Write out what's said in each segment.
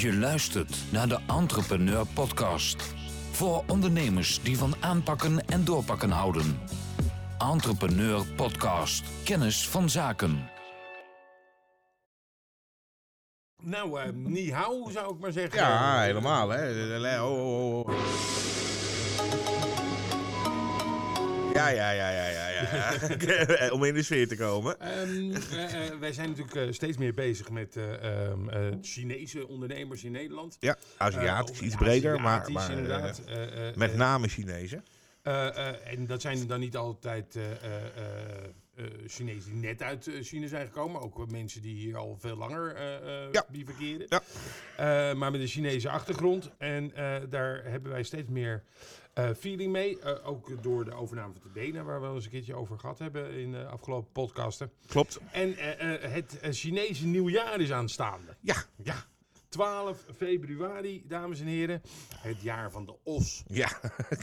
Je luistert naar de Entrepreneur Podcast. Voor ondernemers die van aanpakken en doorpakken houden. Entrepreneur Podcast. Kennis van zaken. Nou, eh ni hao zou ik maar zeggen. Ja, helemaal, hè. Oh, oh, oh. Ja, ja, ja, ja, ja, ja. Om in de sfeer te komen. Ehm, eh, eh, wij zijn natuurlijk eh, steeds meer bezig met eh, ehm, eh, Chinese ondernemers in Nederland. Ja, Aziatisch, iets breder, maar, Aziatisch maar inderdaad. Met name Chinezen. en dat zijn dan niet altijd eh, Chinezen die net uit China zijn gekomen. Ook mensen die hier al veel langer eh, Ja. bivakeren. Ja. Maar met een Chinese achtergrond. En daar hebben wij steeds meer feeling mee. Eh, ook door de overname van de Dena, waar we al eens een keertje over gehad hebben in de afgelopen podcasten. Klopt. En eh, eh, het eh, Chinese nieuwjaar is aanstaande. Ja, Ja, 12 februari, dames en heren. Het jaar van de os. ja,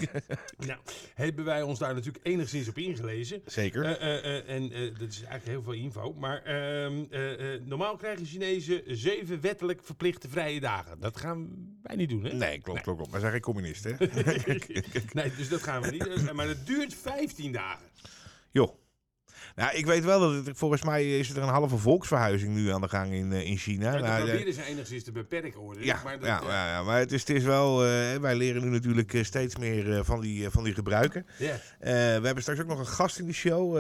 Nou, hebben wij ons daar natuurlijk enigszins op ingelezen. zeker. Eh, eh, eh, en dat is eigenlijk heel veel info. Maar ehm, eh, eh, normaal krijgen Chinezen zeven wettelijk verplichte vrije dagen. Dat gaan wij niet doen, hè? Nee, klopt, klopt, klopt. Wij zijn geen communisten. hè? nee, dus dat gaan we niet. Maar het duurt 15 dagen. Joh. Nou, ik weet wel dat het, volgens mij is er een halve volksverhuizing nu aan de gang in, eh, in China. Maar Nou, dat proberen ze enigszins te beperken, hoor. Ja, maar dat, ja, eh, ja, ja, maar het is, het is wel. eh, wij leren nu natuurlijk steeds meer van, die, van die gebruiken. ja. We hebben straks ook nog een gast in de show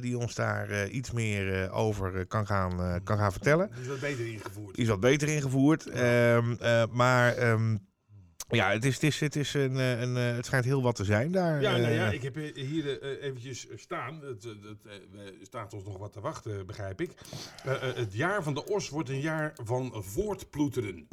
die ons daar iets meer over kan, gaan, kan gaan vertellen. Dat is wat beter ingevoerd. Iets wat beter ingevoerd. Ehm, eh, maar ehm, ja, het, is, het, is, het, is een, eh, een, eh, het schijnt heel wat te zijn daar. Ja, nou ja, eh. ik heb hier eventjes staan. Het, het, staat ons nog wat te wachten, begrijp ik. Het jaar van de os wordt een jaar van voortploeteren.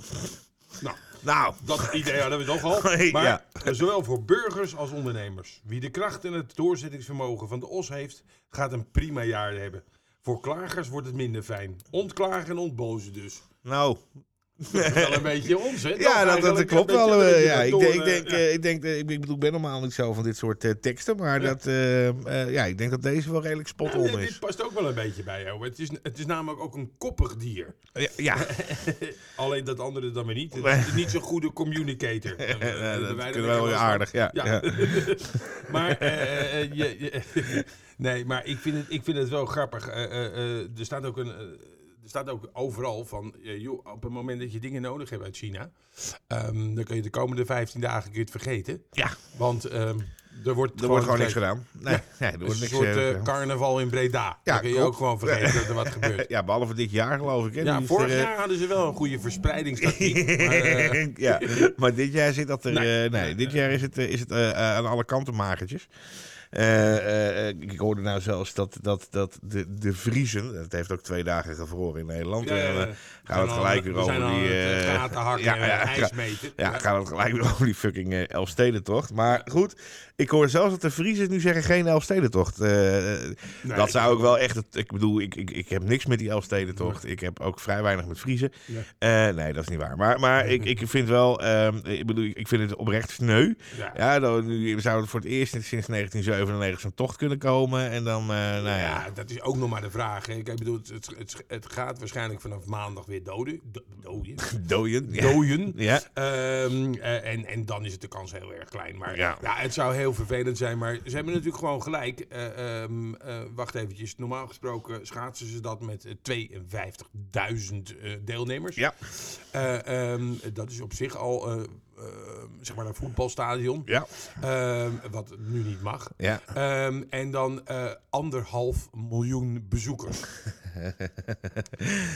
Nou, Nou, dat idee hadden we toch al. Maar Ja. zowel voor burgers als ondernemers. Wie de kracht en het doorzettingsvermogen van de os heeft, gaat een prima jaar hebben. Voor klagers wordt het minder fijn. Ontklagen en ontbozen dus. nou. Dat is wel een beetje ons, hè? Ja, dat, klopt beetje wel. eh, beetje ja, ik, denk, ik, eh, denk, ja. eh, ik, denk, ik, bedoel, ik ben normaal niet zo van dit soort teksten. Maar Ja. dat, ja, ik denk dat deze wel redelijk spot Ja, on dit- is. dit past ook wel een beetje bij jou. Het is, het is namelijk ook een koppig dier. Ja, ja. Alleen dat andere dan weer niet. Het is niet zo'n goede communicator. Dat we wel aardig. Ja. Maar, je, je- nee, maar ik vind het, ik vind het wel grappig. Er staat ook een. Er staat ook overal van, eh, joh, op het moment dat je dingen nodig hebt uit China, ehm, dan kun je de komende 15 dagen kun je het vergeten. Ja. Want ehm, er wordt Er wordt gewoon niks gedaan. Nee, nee er wordt niks een soort eh, eh, carnaval in Breda. dan kun je klopt. ook gewoon vergeten dat er wat gebeurt. Ja, behalve dit jaar geloof ik. Hè. Ja, vorig er, jaar hadden ze wel een goede verspreidingstactiek. maar, ja, maar dit jaar zit dat er. Nee. Nee, nee dit jaar is het, is het aan alle kanten magertjes. Eh, eh, eh, ik hoorde nou zelfs dat, dat, dat de, de Vriezen, het heeft ook twee dagen gevroren in Nederland. ja, gaan we het gelijk weer we over die... gaten hakken ja, en ja, ijs ja. meten. Ja, gaan we het gelijk weer over die fucking eh, Elfstedentocht. Maar goed, ik hoor zelfs dat de Vriezen nu zeggen geen Elfstedentocht. Nee, dat zou ook wel echt... Het, ik bedoel, ik, ik, ik heb niks met die Elfstedentocht. Ik heb ook vrij weinig met Vriezen. Nee, dat is niet waar. Maar, maar ik, ik vind wel... ehm, ik bedoel, ik vind het oprecht sneu. Ja. Dan, nu zou het voor het eerst sinds 1997 zo'n tocht kunnen komen. En dan, eh, nou ja... Ja, dat is ook nog maar de vraag. Hè. Ik bedoel, het, het, het, het gaat waarschijnlijk vanaf maandag weer doden. Do- Dooien. Dooien. Ja. Ehm, eh, en, en dan is het de kans heel erg klein. Maar ja. Ja. het zou heel vervelend zijn. Maar ze hebben natuurlijk gewoon gelijk. Eh, ehm, eh, wacht eventjes. Normaal gesproken schaatsen ze dat met eh, 52.000 eh, deelnemers. Ja. Eh, ehm, dat is op zich al, zeg maar, een voetbalstadion. Ja. Ehm, wat nu niet mag. Ja. Ehm, en dan eh, anderhalf miljoen bezoekers.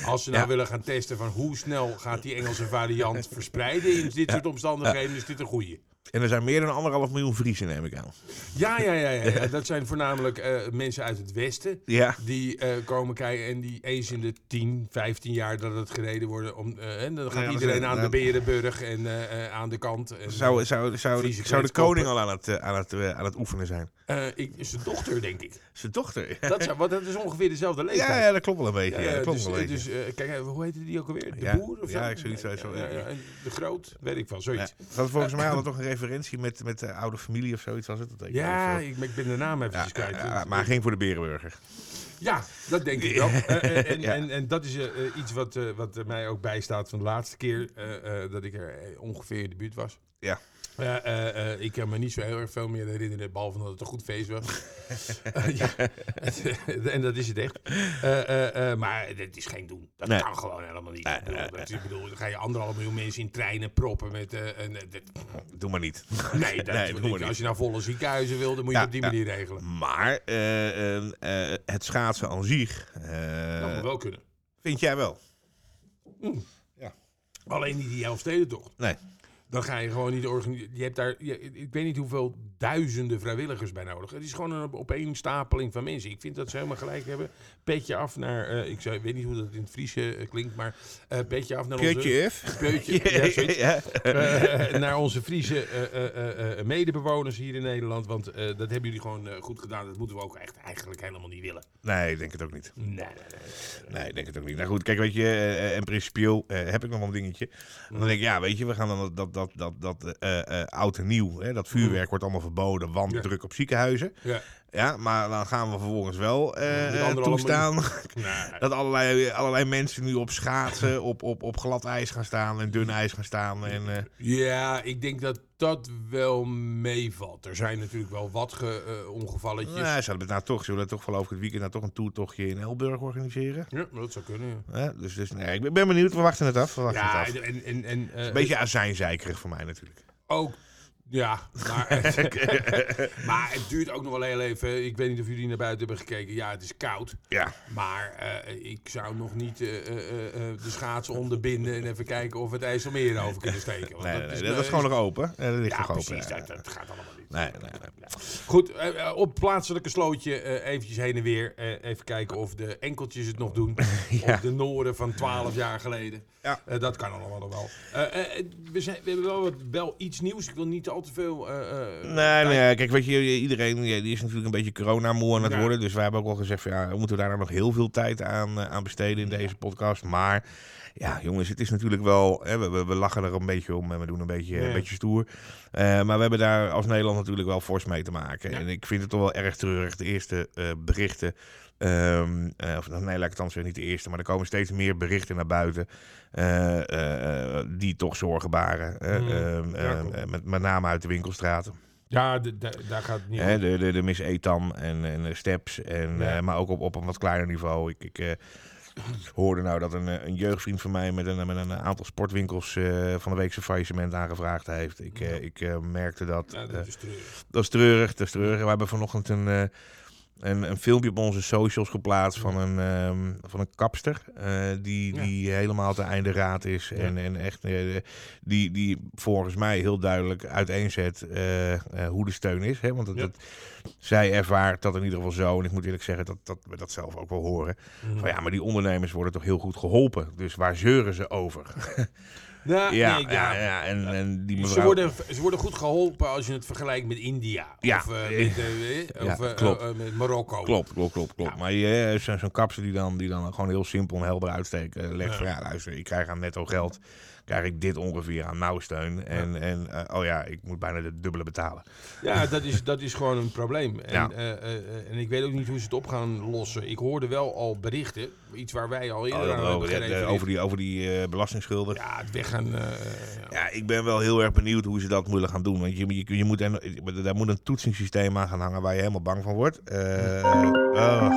Als ze nou Ja. willen gaan testen van hoe snel gaat die Engelse variant verspreiden in dit soort omstandigheden, is dit een goeie. En er zijn meer dan anderhalf miljoen Vriezen, neem ik aan. Ja, ja, ja, ja, ja. dat zijn voornamelijk eh, mensen uit het Westen. Ja. Die eh, komen kijken en die eens in de 10, 15 jaar dat het gereden wordt. Om, eh, en dan gaat Ja, dat iedereen aan de Berenburg en eh, eh, aan de kant. En, Zou, zou, zou, zou de koning al aan het, aan, het, aan het oefenen zijn? eh, ik, is zijn dochter, denk ik. Zijn dochter. Dat, zou, want dat is ongeveer dezelfde leeftijd. Ja, ja, dat klopt wel een beetje. Ja, Ja, ja, dat klopt dus, wel een beetje. dus kijk, hoe heette die ook alweer? De Ja. Boer of zo? Ja, ik zou niet zo- de Groot, weet ik wel, Ja. zoiets. Hadden volgens mij hadden toch een referentie met, met de oude familie of zoiets was het. Dat Ja, ik, ik ben de naam even Ja, kwijt. maar ging voor de Berenburger. Ja, dat denk ik wel. Eh, eh, en, Ja. en, en dat is eh, iets wat, wat mij ook bijstaat van de laatste keer dat ik er ongeveer in de buurt was. Ja. Eh, ik kan me niet zo heel erg veel meer herinneren, behalve dat het een goed feest was. Eh, ja. en dat is het echt. Maar het is geen doen. Dat Nee. kan gewoon helemaal niet. Ik bedoel, nee, dat is- ik bedoel, dan ga je anderhalf miljoen mensen in treinen proppen met... dit- Doe maar niet. nee, dat, Nee, doe maar niet. als je naar volle ziekenhuizen wil, dan moet je Ja, op die ja. manier regelen. Maar eh, eh, eh, het schaatsen aan zich, Dat moet wel kunnen. vind jij wel? Alleen niet die Elfstedentocht. Nee. Dan ga je gewoon niet organiseren. Je hebt daar, je- ik weet niet hoeveel duizenden vrijwilligers bij nodig. Het is gewoon een opeenstapeling van mensen. Ik vind dat ze helemaal gelijk hebben. Petje af naar, eh, ik, zou, ik weet niet hoe dat in het Friese eh, klinkt, maar eh petje af naar onze... F. Peutje, ja, zoiets. ja. Naar onze Friese medebewoners hier in Nederland. Want dat hebben jullie gewoon goed gedaan. Dat moeten we ook echt eigenlijk helemaal niet willen. Nee, ik denk het ook niet. Nee, nee, nee. Nee, ik denk het ook niet. Nou goed, kijk, weet je, in principieel heb ik nog wel een dingetje. Dan denk ik, ja, weet je, we gaan dan dat, dat, dat, dat, oud en nieuw, hè, dat vuurwerk wordt allemaal verboden, want Ja. druk op ziekenhuizen. Ja. Ja, maar dan gaan we vervolgens wel eh, eh, toestaan dat allerlei, allerlei mensen nu op schaatsen, op, op, op glad ijs gaan staan en dun ijs gaan staan. En, eh, Ja, ik denk dat dat wel meevalt. Er zijn natuurlijk wel wat ge, eh, ongevalletjes. zouden we het nou toch, zullen we toch geloof ik het weekend nou toch een toertochtje in Elburg organiseren? Ja, dat zou kunnen. Ja? Dus, dus nee, ik ben- ben benieuwd, we wachten het af. We wachten ja het af. en, en, en Een beetje azijnzeikerig voor mij natuurlijk. ook. Ja, maar, maar het duurt ook nog wel heel even. Ik weet niet of jullie naar buiten hebben gekeken. Ja, het is koud. Ja, Maar eh, ik zou nog niet eh, eh, de schaatsen onderbinden en even kijken of we het IJsselmeer over kunnen steken. Want nee, nee, nee, is, dat is gewoon nog open. Ja, dat ligt Ja, nog open. precies. ja. Dat, dat gaat allemaal. Nee, nee, nee. Goed, eh, eh, op plaatselijke slootje eh, eventjes heen en weer. eh, even kijken of de enkeltjes het nog doen. Ja. Of de Noorden van 12 jaar geleden. Ja. Dat kan allemaal nog wel. We, zijn, we hebben wel, wat- wel iets nieuws. Ik wil niet al te veel... Nee, nee, kijk, weet je, iedereen die is natuurlijk een beetje coronamoe aan het Ja. worden. Dus wij hebben ook al gezegd, van, ja, we moeten daar nou nog heel veel tijd aan, aan besteden in deze podcast. Maar ja, jongens, het is natuurlijk wel, hè, we, we, we lachen er een beetje om en we doen een beetje, Ja. een beetje stoer. Eh, maar we hebben daar als Nederland natuurlijk wel fors mee te maken. Ja. En ik vind het toch wel erg treurig, de eerste eh, berichten. ehm, eh, of, nee, laat ik het dan zeggen, niet de eerste, maar er komen steeds meer berichten naar buiten. die toch zorgen baren. Mm. ehm, Ja, ehm, eh, met, met name uit de winkelstraten. Ja, de- de- daar gaat het niet de, de, de Miss Etam en, en de Steps. En, Ja. maar ook op, op een wat kleiner niveau. Ik, ik hoorde nou dat een, eh, een jeugdvriend van mij met een, met een aantal sportwinkels eh, van de week zijn faillissement aangevraagd heeft. Ik, eh, ik merkte dat. Ja, dat is treurig. dat is treurig, dat is treurig. We hebben vanochtend een, een, een filmpje op onze socials geplaatst van een, ehm, van een kapster. eh, die, Ja. die helemaal te einde raad is. Ja. En, en echt, eh, die, die volgens mij heel duidelijk uiteenzet eh, hoe de steun is. Hè? Want Ja. het- zij ervaart dat in ieder geval zo. En ik moet eerlijk zeggen dat, dat we dat zelf ook wel horen. Mhm. Van ja, maar die ondernemers worden toch heel goed geholpen. Dus waar zeuren ze over? Ja, nee, ja, ja, En, en die mevrouw... Ze worden, ze worden goed geholpen als je het vergelijkt met India. Ja. Of, eh, met, eh, eh, of klopt. met Marokko. Klopt, klopt, klopt, klopt. Maar je, zo'n zo'n kapser die dan, die dan gewoon heel simpel en helder uitsteken. Legt Ja. van ja, luister, ik krijg aan netto geld. Krijg ik dit ongeveer aan nauwsteun. En, en oh ja, ik moet bijna de dubbele betalen. Ja, dat is, dat is gewoon een probleem. En, en ik weet ook niet hoe ze het op gaan lossen. Ik hoorde wel al berichten, iets waar wij al eerder Oh, aan hebben over, over die, over die belastingschulden. Ja. Het weggaan. eh, ja. ik ben wel heel erg benieuwd hoe ze dat willen gaan doen. Want je, je, je moet, en, daar moet een toetsingssysteem aan gaan hangen waar je helemaal bang van wordt. Eh, oh.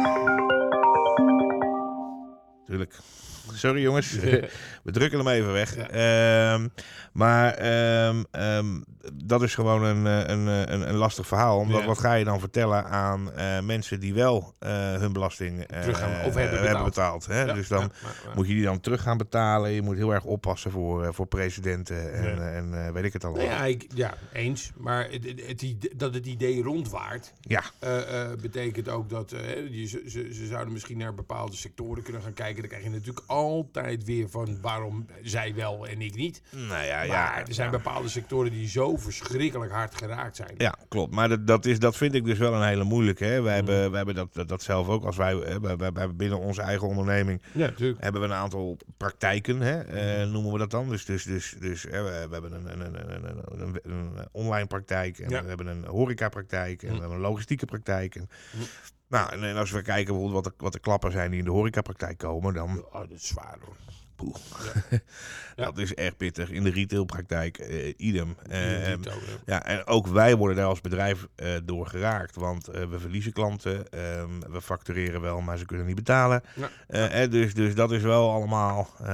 Tuurlijk. Sorry jongens, we drukken hem even weg. Ja. Ehm, maar ehm, ehm, dat is gewoon een, eh, een, eh, een, een lastig verhaal. Omdat Ja. wat ga je dan vertellen aan eh, mensen die wel hun belasting eh, Terug gaan- of hebben betaald. betaald hè? Ja, dus dan ja, maar- maar- moet je die dan terug gaan betalen. Je moet heel erg oppassen voor, voor presidenten en, en weet ik het allemaal. Nou ja, ik, ja, eens. Maar het, het, dat het idee rondwaart, Ja, betekent ook dat je, ze, ze, ze zouden misschien naar bepaalde sectoren kunnen gaan kijken. kijken, dan krijg je natuurlijk altijd weer van waarom zij wel en ik niet. Nou ja, Maar ja. er zijn ja. bepaalde sectoren die zo verschrikkelijk hard geraakt zijn. Ja, klopt. Maar dat, dat, is, dat vind ik dus wel een hele moeilijke. Hè. Wij, Mm. hebben, wij hebben dat, dat, dat zelf ook. Als wij, wij, wij hebben binnen onze eigen onderneming Ja, hebben we een aantal praktijken, hè, Mm. eh, noemen we dat dan. Dus, dus, dus, dus hè, we, we hebben een, een, een, een, een, online praktijk en Ja. we hebben een horecapraktijk en Mm. we hebben een logistieke praktijk. En, Mm. Nou, en, en als we kijken bijvoorbeeld wat de, wat de klappen zijn die in de horecapraktijk komen, dan Oh, dat is zwaar hoor. poeh. Ja. dat is echt pittig. In de retailpraktijk, eh idem. Eh, ja, en ook wij worden daar als bedrijf eh, door geraakt. Want eh, we verliezen klanten. ehm, we factureren wel, maar ze kunnen niet betalen. Ja. Dus, dus dat is wel allemaal. ehm,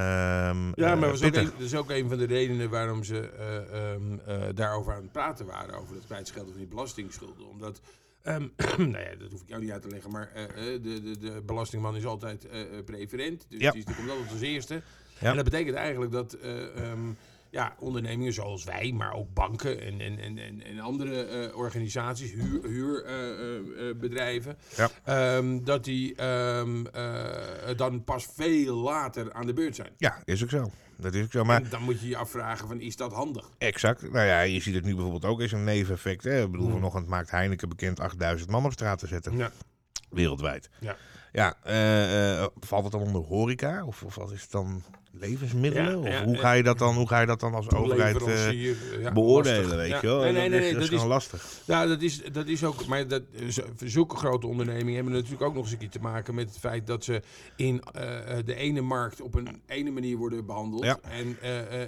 Ja, maar dat is, ook pittig. een, dat is ook een van de redenen waarom ze eh, ehm, eh, daarover aan het praten waren. Over het kwijtschelden van die belastingschulden. Omdat, ehm, nou ja, dat hoef ik jou niet uit te leggen. Maar eh, eh, de, de, de belastingman is altijd eh, preferent. Dus Ja. die, die komt altijd als eerste. Ja. En dat betekent eigenlijk dat eh, ehm, ja, ondernemingen zoals wij, maar ook banken en, en, en, en, andere organisaties, huurbedrijven, Ja. ehm, dat die dan pas veel later aan de beurt zijn. Ja, is ook zo. Dat is ook zo. Maar En dan moet je je afvragen van, is dat handig? exact. Nou ja, je ziet het nu bijvoorbeeld ook eens een neveneffect. Hè. Ik bedoel, Mm. vanochtend maakt Heineken bekend 8000 man op straat te zetten. Ja. Wereldwijd. Ja. Ja, eh, eh, valt het dan onder horeca? Of, of wat is het dan levensmiddelen? Ja, of hoe, ga je dat dan, hoe ga je dat dan als overheid eh, beoordelen, lastig. weet je wel? Nee, nee, nee, nee, dat is, dat is, gewoon lastig. ja, dat is, dat is ook, maar dat, zulke grote ondernemingen hebben natuurlijk ook nog eens een keer te maken met het feit dat ze in eh, eh, de ene markt op een ene manier worden behandeld. Ja. En,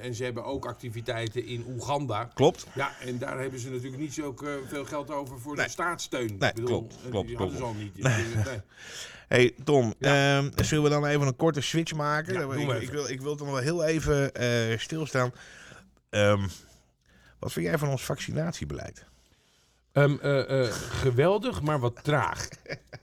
en ze hebben ook activiteiten in Oeganda. Klopt. Ja, en daar hebben ze natuurlijk niet zo veel geld over voor Nee. de staatssteun. Nee, Ik bedoel, klopt, klopt, klopt. hadden ze al niet. Nee. Hey Tom, Ja. ehm, zullen we dan even een korte switch maken? Ja, ik, wil, ik wil dan wel heel even eh, stilstaan. Ehm, wat vind jij van ons vaccinatiebeleid? Ehm, eh, eh, geweldig, maar wat traag.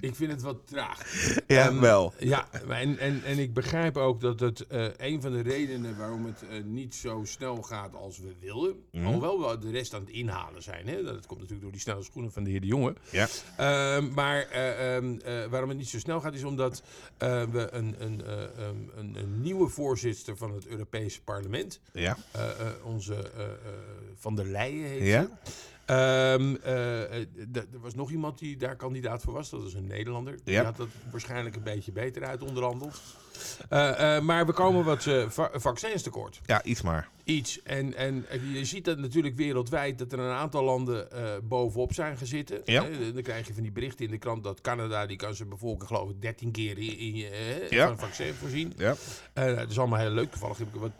Ik vind het wat traag. Ja, Ehm, wel. Ja, en, en, en ik begrijp ook dat het eh, een van de redenen waarom het eh, niet zo snel gaat als we wilden. Mhm. Alhoewel we de rest aan het inhalen zijn. Hè? Dat komt natuurlijk door die snelle schoenen van de heer De Jonge. Ja. Ehm, maar eh, ehm, eh, waarom het niet zo snel gaat is omdat we een, een, een, een nieuwe voorzitter van het Europese parlement, Ja. onze Van der Leyen heet Ja? ze. Ehm, eh, eh, er was nog iemand die daar kandidaat voor was. Dat is een Nederlander. Die Ja. had dat waarschijnlijk een beetje beter uit onderhandeld. Eh, eh, maar we komen wat eh, va- vaccins tekort. ja, iets maar. Iets. En, en je ziet dat natuurlijk wereldwijd dat er een aantal landen bovenop zijn gezitten. Ja. Dan krijg je van die berichten in de krant dat Canada, die kan zijn bevolking geloof ik 13 keer in, in, je, Ja. van een vaccin voorzien. Ja. Dat is allemaal heel leuk. Toevallig heb ik wat,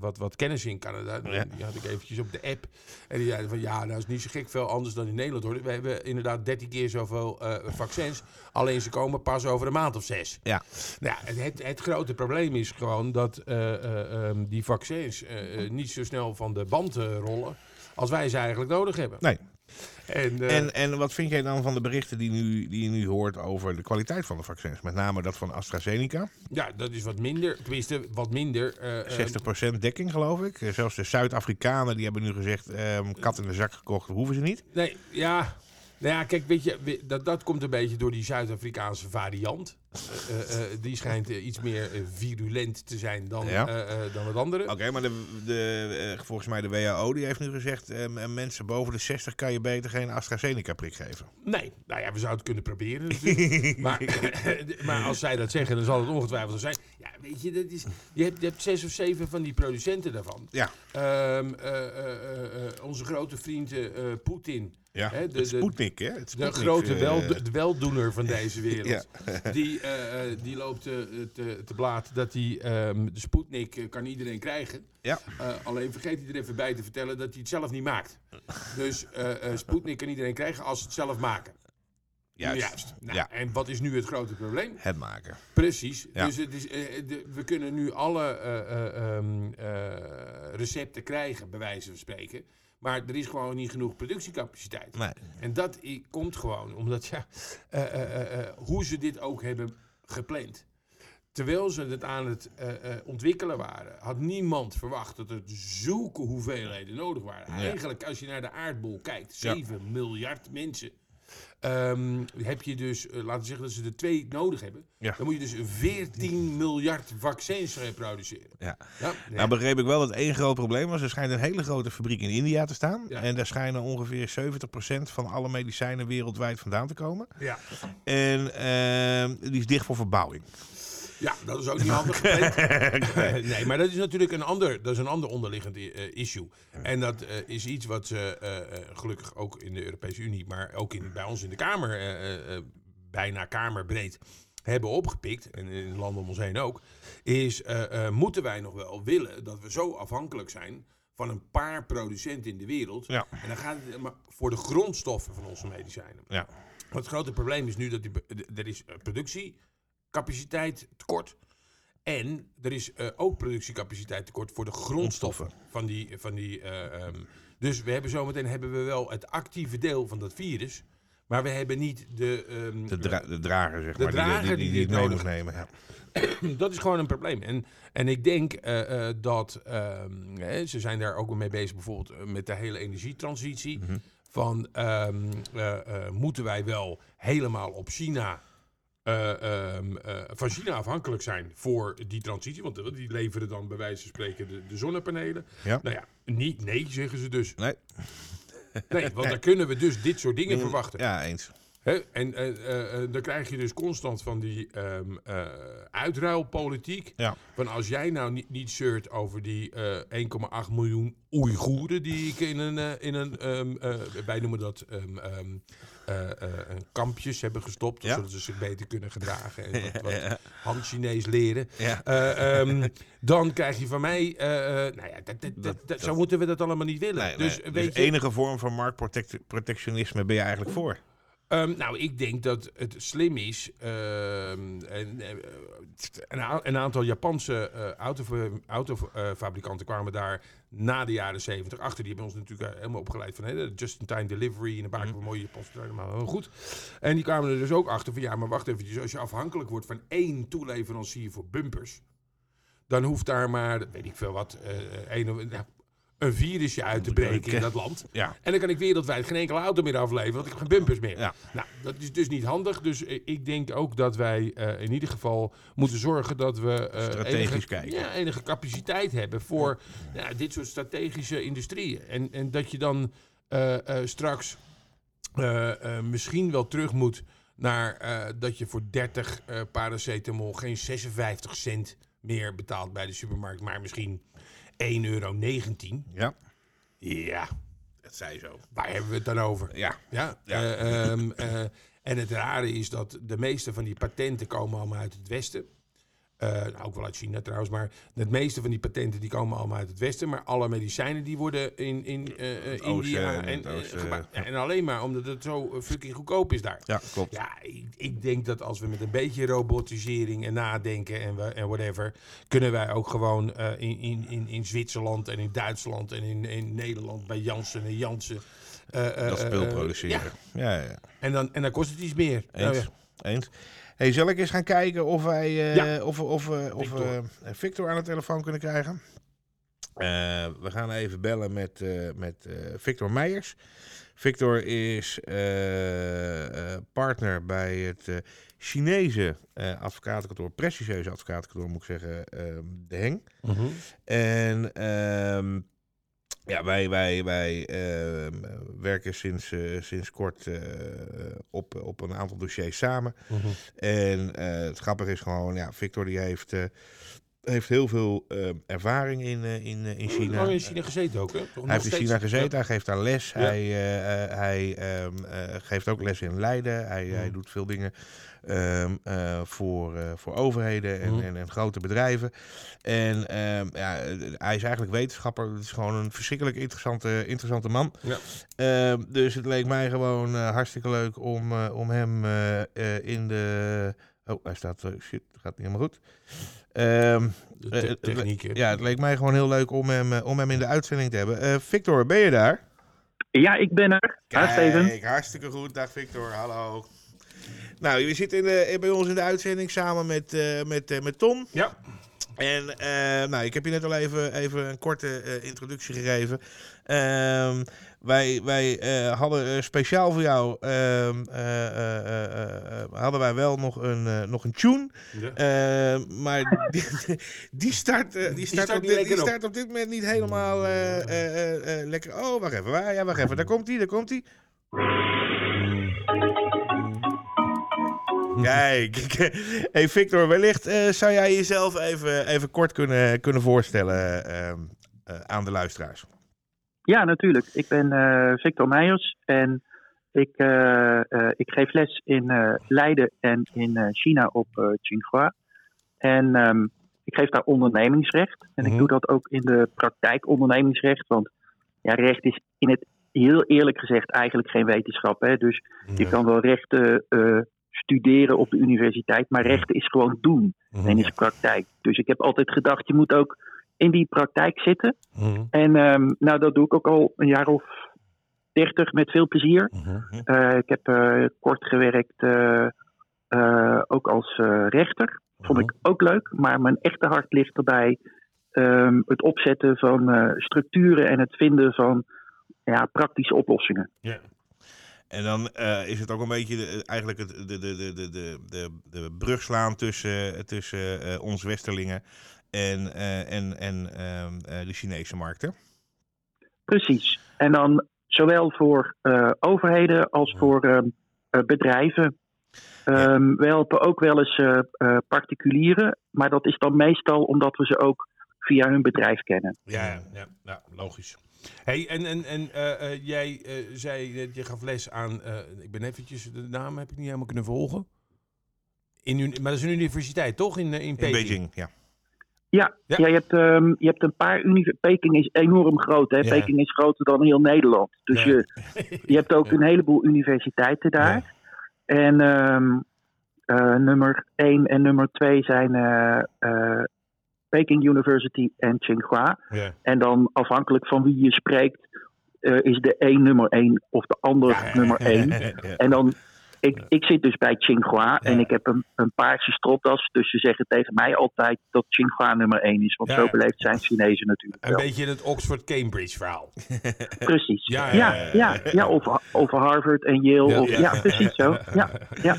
wat, wat kennis in Canada. Ja. Die had ik eventjes op de app. En die zeiden van ja, nou is niet zo gek veel anders dan in Nederland hoor. We hebben inderdaad 13 keer zoveel vaccins. Alleen ze komen pas over een maand of zes. Ja. Nou, ja, het, het, het grote probleem is gewoon dat eh, eh, ehm, die vaccins eh, niet zo snel van de band rollen als wij ze eigenlijk nodig hebben. Nee. En, En, en wat vind jij dan van de berichten die, nu, die je nu hoort over de kwaliteit van de vaccins? Met name dat van AstraZeneca. ja, dat is wat minder. Tenminste, wat minder. eh, eh, 60% dekking, geloof ik. Zelfs de Zuid-Afrikanen die hebben nu gezegd: ehm, kat in de zak gekocht, hoeven ze niet. Nee, ja. Nou ja, kijk, weet je, dat, dat komt een beetje door die Zuid-Afrikaanse variant. Eh, eh, eh, die schijnt iets meer virulent te zijn dan, Ja. dan het andere. Oké, maar de, de, volgens mij de WHO die heeft nu gezegd: mensen boven de 60 kan je beter geen AstraZeneca-prik geven. Nee, nou ja, we zouden het kunnen proberen natuurlijk. maar, maar als zij dat zeggen, dan zal het ongetwijfeld zo zijn. Ja, weet je, dat is, je, hebt, je hebt zes of zeven van die producenten daarvan. Ja. Ehm, eh, eh, eh, eh, onze grote vriend Poetin. Ja, Hè, de- het Sputnik, hè? Het De grote eh, wel, de weldoener van deze wereld. Die, eh, eh, die loopt te, te blaad dat hij ehm, de Sputnik kan iedereen krijgen. Ja. Alleen vergeet hij er even bij te vertellen dat hij het zelf niet maakt. Dus Sputnik kan iedereen krijgen als ze het zelf maken. Juist. Nou, Ja. En wat is nu het grote probleem? Het maken. Precies. Ja. Dus het is, de- we kunnen nu alle eh, eh, recepten krijgen, bij wijze van spreken. Maar er is gewoon niet genoeg productiecapaciteit. Nee. En dat komt gewoon omdat, ja, eh, eh, eh, hoe ze dit ook hebben gepland. Terwijl ze het aan het ontwikkelen waren, had niemand verwacht dat er zulke hoeveelheden nodig waren. Ja. Eigenlijk, als je naar de aardbol kijkt, Ja. 7 miljard mensen. Ehm, heb je dus, eh, laten we zeggen dat ze er twee nodig hebben. Ja. Dan moet je dus 14 miljard vaccins eh, produceren. Ja. Ja, Nou begreep ik wel dat één groot probleem was. Er schijnt een hele grote fabriek in India te staan. Ja. En daar schijnen ongeveer 70% van alle medicijnen wereldwijd vandaan te komen. ja. En ehm, die is dicht voor verbouwing. Ja, dat is ook niet handig. Nee. nee, maar dat is natuurlijk een ander, dat is een ander onderliggend eh, issue. En dat eh, is iets wat ze eh, gelukkig ook in de Europese Unie, maar ook in, bij ons in de Kamer, bijna kamerbreed, hebben opgepikt, en in de landen om ons heen ook, is moeten wij nog wel willen dat we zo afhankelijk zijn van een paar producenten in de wereld. Ja. En dan gaat het maar voor de grondstoffen van onze medicijnen. Ja. Want het grote probleem is nu dat die, er is eh, productiecapaciteit tekort. En er is eh, ook productiecapaciteit tekort voor de grondstoffen van die. Van die eh, ehm, dus we hebben zometeen hebben we wel het actieve deel van dat virus. Maar we hebben niet de. ehm, De, dra- de drager, zeg De maar. die- drager die, die, nodig nemen. Ja. dat is gewoon een probleem. En, en ik denk eh, dat ehm, hè, ze zijn daar ook mee bezig, bijvoorbeeld met de hele energietransitie. Mhm. Van moeten wij wel helemaal op China. Eh, ehm, eh, van China afhankelijk zijn voor die transitie. Want die leveren dan bij wijze van spreken de, de zonnepanelen. Ja. Nou ja, niet nee, zeggen ze dus. Nee. Nee, want dan kunnen we dus dit soort dingen verwachten. Ja, eens. En eh, dan krijg je dus constant van die ehm eh, uitruilpolitiek. Ja. Van als jij nou niet, niet zeurt over die eh 1,8 miljoen Oeigoeren die ik in een, in een eh, wij noemen dat een kampjes hebben gestopt, Ja. zodat ze zich beter kunnen gedragen en wat, wat Han-Chinees leren. Eh, ehm, dan krijg je van mij, eh, eh, nou ja, dat, dat, dat, dat- zo moeten we dat allemaal niet willen. Nee, dus nee, weet dus je, enige vorm van marktprotectionisme ben je eigenlijk voor. Ehm, nou, ik denk dat het slim is. ehm, en, eh, een, een aantal Japanse autofa- autofabrikanten kwamen daar na de jaren 70 achter. Die hebben ons natuurlijk eh, helemaal opgeleid van hè, just-in-time delivery. En een paar keer mooie Japanse maar heel goed. En die kwamen er dus ook achter van ja, maar wacht even. Als je afhankelijk wordt van één toeleverancier voor bumpers. Dan hoeft daar maar, weet ik veel wat, eh, een, of- nou, een virusje uit te breken in dat land. Ja. En dan kan ik wereldwijd geen enkele auto meer afleveren, want ik heb geen bumpers meer. Ja. Nou, dat is dus niet handig. Dus eh, ik denk ook dat wij eh, in ieder geval moeten zorgen dat we eh, Strategisch enige, kijken. Ja, enige capaciteit hebben voor ja, dit soort strategische industrieën. En, en dat je dan straks misschien wel terug moet naar dat je voor 30 eh paracetamol geen 56 cent meer betaalt bij de supermarkt, maar misschien 1,19 euro. Ja, Ja, dat zei zo. waar hebben we het dan over? Ja. Ja, Ja. eh, ehm, eh, en het rare is dat de meeste van die patenten komen allemaal uit het Westen. Eh, nou, ook wel uit China trouwens, maar het meeste van die patenten die komen allemaal uit het Westen. Maar alle medicijnen die worden in, in oosten India en en, en alleen maar omdat het zo fucking goedkoop is daar. Ja, klopt. Ja, ik, ik denk dat als we met een beetje robotisering en nadenken en, we, en whatever, kunnen wij ook gewoon in, in, in, in Zwitserland en in Duitsland en in, in Nederland bij Janssen en Janssen. Dat spul eh, produceren. ja, Ja, ja, en dan, en dan kost het iets meer. Nou Eens. ja. Eens. Hey, zal ik eens gaan kijken of wij eh, Ja. of, of, of, of Victor. eh, Victor aan de telefoon kunnen krijgen? Eh, we gaan even bellen met, eh, met eh, Victor Meijers. Victor is eh, eh, partner bij het eh, Chinese eh, advocatenkantoor, prestigieuze advocatenkantoor moet ik zeggen, De Heng. En ehm, ja, wij, wij, wij ehm, werken sinds, eh, sinds kort eh, op, op een aantal dossiers samen. En eh, het grappige is gewoon, ja, Victor die heeft, heeft heel veel ervaring in, in, in China. Lang in China gezeten ook, hè? Toch Hij heeft in? China gezeten, hij geeft daar les. Ja. Hij, hij ehm, eh, geeft ook les in Leiden. Hij, hij Mhm. doet veel dingen ehm, eh, voor, eh, voor overheden en, Mhm. en, en grote bedrijven. En ehm, ja, hij is eigenlijk wetenschapper. Het is gewoon een verschrikkelijk interessante, interessante man. Ja. Ehm, dus het leek mij gewoon eh, hartstikke leuk om, eh, om hem eh, eh, in de... Oh, hij staat... eh, shit, gaat niet helemaal goed. Ehm, De techniek, ja, het leek mij gewoon heel leuk om hem, om hem in de uitzending te hebben. Eh, Victor, ben je daar? Ja, ik ben er. Hi Steven. Kijk, hartstikke goed. Dag Victor, hallo. Nou, we zitten in de, bij ons in de uitzending samen met, eh, met, eh, met Tom. Ja. En eh, nou, ik heb je net al even, even een korte eh, introductie gegeven. Ehm, wij, wij eh, hadden eh, speciaal voor jou, ehm, eh, eh, eh, eh, eh, hadden wij wel nog een, eh, nog een tune. Ja. Eh, maar die, die start, eh, die start, start op, niet dit, lekker die start op dit moment niet helemaal eh, eh, eh, eh, lekker. Oh, wacht even. Waar? Ja, wacht even. Daar komt hij, daar komt hij. Kijk, hey Victor, wellicht eh, zou jij jezelf even, even kort kunnen, kunnen voorstellen ehm, eh, aan de luisteraars. Ja, natuurlijk. Ik ben eh, Victor Meijers en ik, ik geef les in Leiden en in China op Tsinghua. En ehm, ik geef daar ondernemingsrecht. En Mhm. ik doe dat ook in de praktijk ondernemingsrecht. Want ja, recht is in het heel eerlijk gezegd eigenlijk geen wetenschap. Hè? Dus je kan wel rechten studeren op de universiteit, maar rechten is gewoon doen. Mhm. En is praktijk. Dus ik heb altijd gedacht, je moet ook in die praktijk zitten. Mhm. En ehm, nou, dat doe ik ook al een jaar of dertig met veel plezier. Mhm. Eh, ik heb eh, kort gewerkt eh, ook als rechter. Vond ik ook leuk, maar mijn echte hart ligt erbij ehm, het opzetten van structuren en het vinden van ja, praktische oplossingen. Ja. En dan eh, is het ook een beetje de- eigenlijk het, de, de, de, de, de, de, de brug slaan tussen, tussen eh, ons Westerlingen en, eh, en, en ehm, eh, de Chinese markten. Precies. En dan zowel voor eh, overheden als voor ehm, eh, bedrijven. Ehm, we helpen ook wel eens eh, eh, particulieren, maar dat is dan meestal omdat we ze ook via hun bedrijf kennen. Ja, ja, ja, ja, logisch. Hey, en, en, en eh, eh, jij eh, zei dat je gaf les aan, eh, ik ben eventjes, de naam heb ik niet helemaal kunnen volgen. In, maar dat is een universiteit, toch? In, in In Peking? Beijing, ja. Ja, Ja. ja. je, hebt, ehm, je hebt een paar universiteiten. Peking is enorm groot. Hè? Ja. Peking is groter dan heel Nederland. Dus Ja. je, je hebt ook een heleboel universiteiten daar. En ehm, eh, nummer 1 en nummer 2 zijn eh, eh, Peking University en Tsinghua. Ja. En dan afhankelijk van wie je spreekt, eh, is de een nummer 1 of de ander Ja. nummer 1. Ja. En dan, ik, ik zit dus bij Tsinghua en ik heb een, een paarse stropdas. Dus ze zeggen tegen mij altijd dat Tsinghua nummer 1 is. Want zo beleefd zijn Chinezen natuurlijk Een wel. beetje het Oxford-Cambridge verhaal. Precies. Ja, Ja, ja, of, of Harvard en Yale. Ja, of, ja. precies zo. Ja, ja.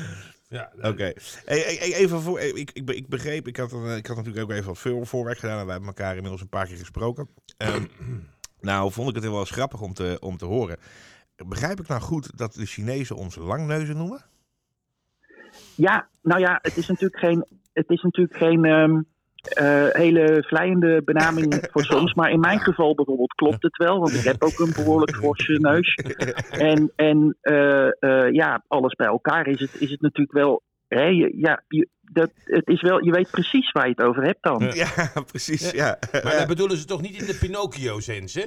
Ja, Oké. Even voor, eh, ik, ik, be- ik begreep, ik had, een- ik had natuurlijk ook even wat veel voorwerk gedaan en wij hebben elkaar inmiddels een paar keer gesproken. Ehm, nou, vond ik het wel eens grappig om te, om te horen. Begrijp ik nou goed dat de Chinezen ons langneuzen noemen? ja, nou ja, het is natuurlijk geen, het is natuurlijk geen ehm, eh, hele vlijende benaming voor soms. Maar in mijn geval bijvoorbeeld klopt het wel. Want ik heb ook een behoorlijk forse neus. En, en eh, eh, ja, alles bij elkaar is het, is het natuurlijk wel. Hè, je, ja, je, dat, het is wel, je weet precies waar je het over hebt dan. Ja, precies. Ja. Maar dat bedoelen ze toch niet in de Pinocchio-sens, hè?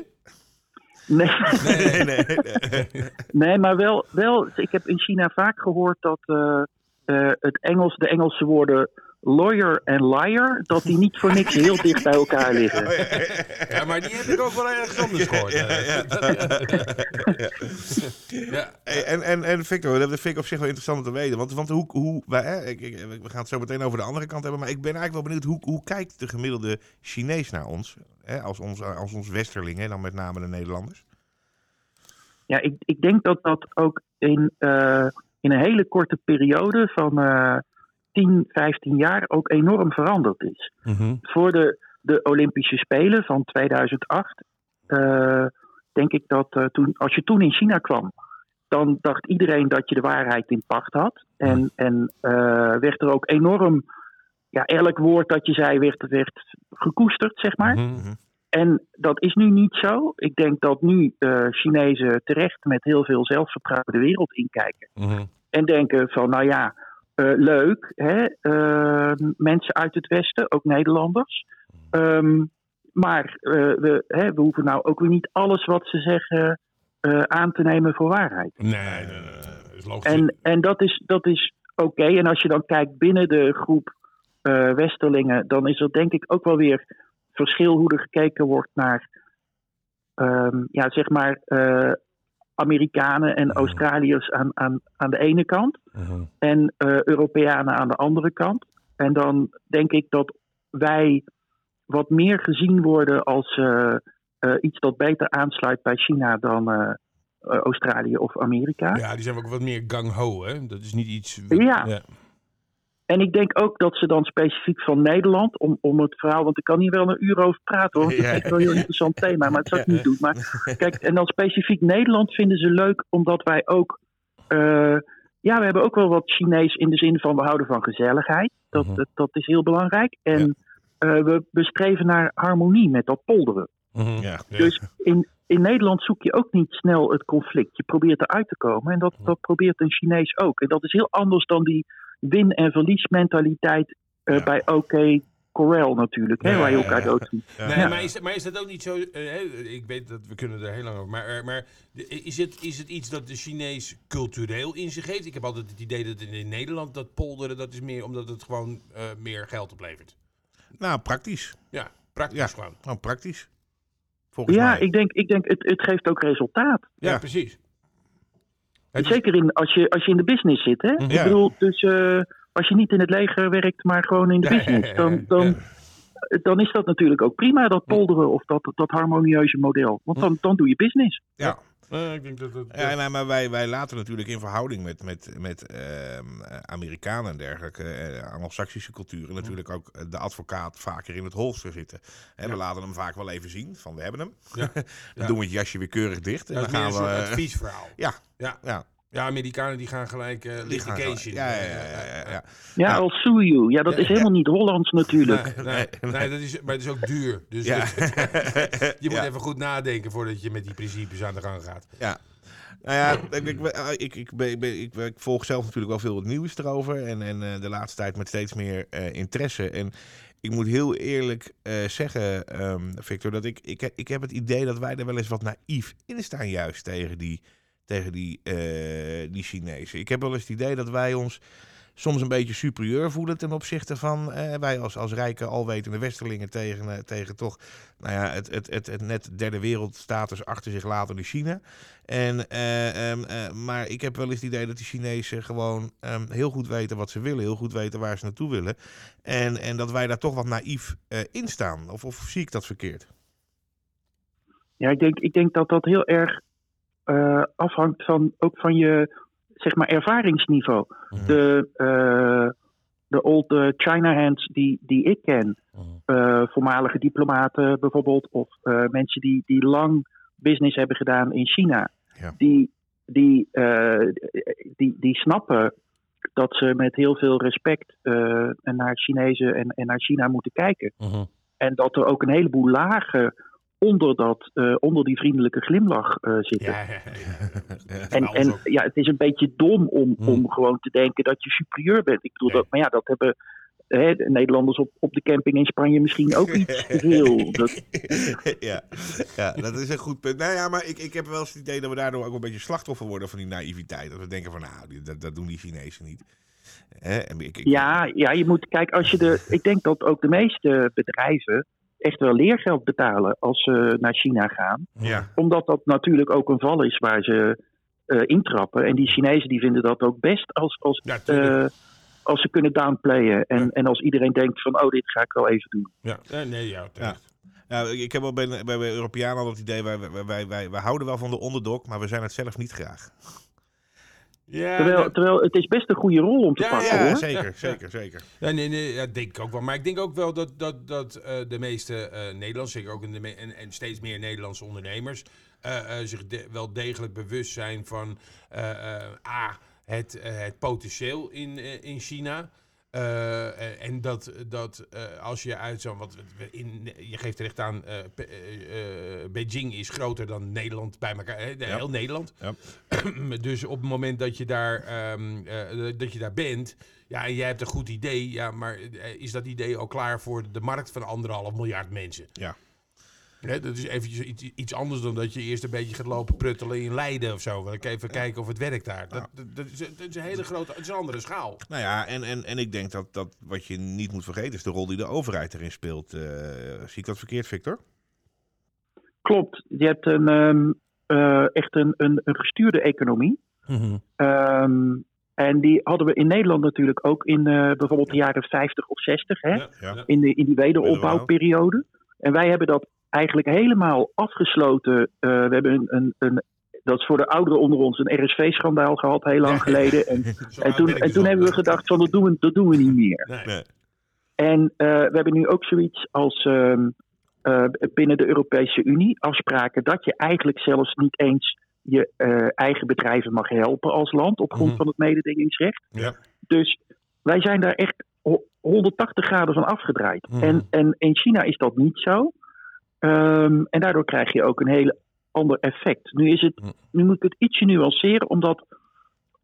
Nee, Nee, nee, nee. nee maar wel, wel. Ik heb in China vaak gehoord dat eh, eh, het Engels, de Engelse woorden lawyer en liar, dat die niet voor niks heel dicht bij elkaar liggen. Ja, maar die heb ik ook wel ergens anders gehoord. Ja, ja. En, en, en Victor, dat vind ik op zich wel interessant om te weten. Want, want hoe, hoe wij, hè, ik, ik- we gaan het zo meteen over de andere kant hebben. Maar ik ben eigenlijk wel benieuwd, hoe, hoe kijkt de gemiddelde Chinees naar ons? Hè, als, ons als ons Westerlingen, dan met name de Nederlanders. Ja, ik, ik denk dat dat ook in, eh, in een hele korte periode van eh 10, 15 jaar ook enorm veranderd is. Mhm. Voor de, de Olympische Spelen van 2008 eh, denk ik dat eh, toen, als je toen in China kwam, dan dacht iedereen dat je de waarheid in pacht had. En, en eh, werd er ook enorm, ja, elk woord dat je zei werd, werd gekoesterd, zeg maar. Mhm. En dat is nu niet zo. Ik denk dat nu Chinezen terecht met heel veel zelfvertrouwen de wereld inkijken. Mhm. En denken van, nou ja, leuk, hè? eh, mensen uit het Westen, ook Nederlanders. Ehm, maar eh, we, hè, we hoeven nou ook weer niet alles wat ze zeggen eh, aan te nemen voor waarheid. Nee, nee, nee, nee, dat is logisch. En, en dat is, dat is oké. En als je dan kijkt binnen de groep eh, Westerlingen, dan is er denk ik ook wel weer verschil hoe er gekeken wordt naar, ehm, ja, zeg maar, eh, Amerikanen en Australiërs aan, aan, aan de ene kant Mhm. en eh, Europeanen aan de andere kant. En dan denk ik dat wij wat meer gezien worden als eh, eh, iets dat beter aansluit bij China dan, Australië of Amerika. Ja, die zijn ook wat meer gang-ho, hè? Dat is niet iets... Ja. En ik denk ook dat ze dan specifiek van Nederland, om, om het verhaal, want ik kan hier wel een uur over praten hoor, want het is echt wel een heel interessant thema, maar het zou ik niet doen. Maar kijk, en dan specifiek Nederland vinden ze leuk omdat wij ook, eh, ja, we hebben ook wel wat Chinees in de zin van we houden van gezelligheid. Dat, Mhm. dat, dat is heel belangrijk. En eh, we, we streven naar harmonie met dat polderen. Mhm. Ja. Dus in, in Nederland zoek je ook niet snel het conflict. Je probeert eruit te komen. En dat, dat probeert een Chinees ook. En dat is heel anders dan die win- en verliesmentaliteit eh, Ja. bij OK Corel natuurlijk. Hè, Ja, waar je elkaar ja. Ja. Nee, maar, is, maar is dat ook niet zo... eh, hè, ik weet dat we kunnen er heel lang over... Maar, maar is, het, is het iets dat de Chinees cultureel in zich heeft? Ik heb altijd het idee dat in Nederland dat polderen... dat is meer omdat het gewoon eh, meer geld oplevert. Nou, praktisch. Ja, praktisch Ja. gewoon. Nou, praktisch. Volgens Ja, mij. ik denk, ik denk het, het geeft ook resultaat. Ja, Ja. precies. Zeker in, als, je, als je in de business zit. Hè? Mhm. Ik Ja. bedoel, dus eh, als je niet in het leger werkt, maar gewoon in de Ja, business. ja, Dan, dan, dan is dat natuurlijk ook prima, dat polderen of dat, dat harmonieuze model. Want dan, dan doe je business. Ja. Ik denk dat het... Ja, nee, maar wij, wij laten natuurlijk in verhouding met, met, met ehm, Amerikanen en dergelijke, eh, Anglo-Saxische culturen, natuurlijk ook eh, de advocaat vaker in het holster zitten. Hè, We laten hem vaak wel even zien, van we hebben hem. Ja. dan doen we het jasje weer keurig dicht. En dan gaan we. eh, adviesverhaal. ja, Ja. ja. Ja, Amerikanen die gaan gelijk eh Die gaan litigation. Ja, ja, ja, ja, ja, als sue you. Ja, dat Ja, is helemaal niet Hollands natuurlijk. Nee, nee, Nee, nee, dat is, maar het is ook duur. Dus Ja. je moet Ja. even goed nadenken voordat je met die principes aan de gang gaat. Ja. Nou ja, ik, ik, ik, ik, ben- ik, ben- ik, ik volg zelf natuurlijk wel veel het nieuws erover. En, en eh, de laatste tijd met steeds meer eh, interesse. En ik moet heel eerlijk eh, zeggen, ehm, Victor, dat ik, ik, ik heb het idee dat wij er wel eens wat naïef in staan, juist tegen die, tegen die, eh, die Chinezen. Ik heb wel eens het idee dat wij ons soms een beetje superieur voelen ten opzichte van eh, wij als, als rijke, alwetende westerlingen tegen, eh, tegen toch nou ja, het, het, het, het net derde wereldstatus achter zich laten in China. En, eh, ehm, eh, maar ik heb wel eens het idee dat de Chinezen gewoon ehm, heel goed weten wat ze willen, heel goed weten waar ze naartoe willen. En, en dat wij daar toch wat naïef in staan. Of, of zie ik dat verkeerd? Ja, ik denk, ik denk dat dat heel erg eh, afhangt van, ook van je zeg maar, ervaringsniveau. Mhm. De, eh, de old eh, China hands die, die ik ken, eh, voormalige diplomaten bijvoorbeeld, of mensen die, die lang business hebben gedaan in China, Ja. die, die, die, die snappen dat ze met heel veel respect naar Chinezen en, en naar China moeten kijken. En dat er ook een heleboel lagen onder, dat, eh, onder die vriendelijke glimlach eh, zitten. Ja, ja, ja. En, Nou, en zo. ja, het is een beetje dom om, Hmm. om gewoon te denken dat je superieur bent. Ik bedoel, dat, maar ja, dat hebben hè, de Nederlanders op, op de camping in Spanje misschien ook iets te veel. Dat, ja. ja, dat is een goed punt. Nou ja, maar ik, ik heb wel eens het idee dat we daardoor ook een beetje slachtoffer worden van die naïviteit. Dat we denken van, nou, dat, dat doen die Chinezen niet. Hè? En ik, ik- ja, ja, je moet kijken, als je de, ik denk dat ook de meeste bedrijven echt wel leergeld betalen als ze naar China gaan. ja. Omdat dat natuurlijk ook een val is waar ze eh, intrappen. En die Chinezen die vinden dat ook best als, als, Ja, eh, als ze kunnen downplayen. En, en als iedereen denkt van, oh, dit ga ik wel even doen. ja. Nee, nee, ja, terecht. Ja, ik heb wel bij, bij, bij Europeanen al het idee, wij, wij, wij, wij, wij houden wel van de onderdog, maar we zijn het zelf niet graag. Ja, Terwijl, dat- terwijl het is best een goede rol om te Ja, pakken Ja, hoor. zeker, Ja, zeker, zeker. Ja, nee, nee, ja, denk ik ook wel. Maar ik denk ook wel dat, dat, dat eh, de meeste eh Nederlanders, zeker ook in de me- en, en steeds meer Nederlandse ondernemers, eh, eh, zich de- wel degelijk bewust zijn van eh, eh, A, het, het potentieel in, in China. Eh, en dat, dat eh, als je uit zo'n, wat in, je geeft terecht aan, eh, Beijing is groter dan Nederland bij elkaar, Ja. heel Nederland. Ja. dus op het moment dat je daar, ehm, eh, dat je daar bent, ja, en jij hebt een goed idee, ja, maar is dat idee al klaar voor de markt van anderhalf miljard mensen? Ja. Hè, dat is eventjes iets, iets anders dan dat je eerst een beetje gaat lopen pruttelen in Leiden of zo. Wil ik even kijken of het werkt daar. Dat, dat, dat is, dat is een hele grote, het is een andere schaal. Nou ja, en, en, en ik denk dat, dat wat je niet moet vergeten is de rol die de overheid erin speelt. Eh, zie ik dat verkeerd, Victor? Klopt. Je hebt een, ehm, eh, echt een, een, een gestuurde economie. Ehm, en die hadden we in Nederland natuurlijk ook in eh, bijvoorbeeld de jaren 50 of 60, hè? Ja, Ja. ja. In, de, in die wederopbouwperiode. En wij hebben dat eigenlijk helemaal afgesloten. Eh, we hebben een, een, een dat is voor de ouderen onder ons een RSV-schandaal gehad, heel lang geleden. En, en toen, en toen hebben we gedacht van dat doen we, dat doen we niet meer. Nee. Nee. En eh, we hebben nu ook zoiets als ehm, eh, binnen de Europese Unie afspraken dat je eigenlijk zelfs niet eens je eh, eigen bedrijven mag helpen als land op grond Mhm. van het mededingingsrecht. Ja. Dus wij zijn daar echt ho- 180 graden van afgedraaid. Mhm. En, en in China is dat niet zo. Ehm, en daardoor krijg je ook een heel ander effect. Nu, is het, Mhm. nu moet ik het ietsje nuanceren, omdat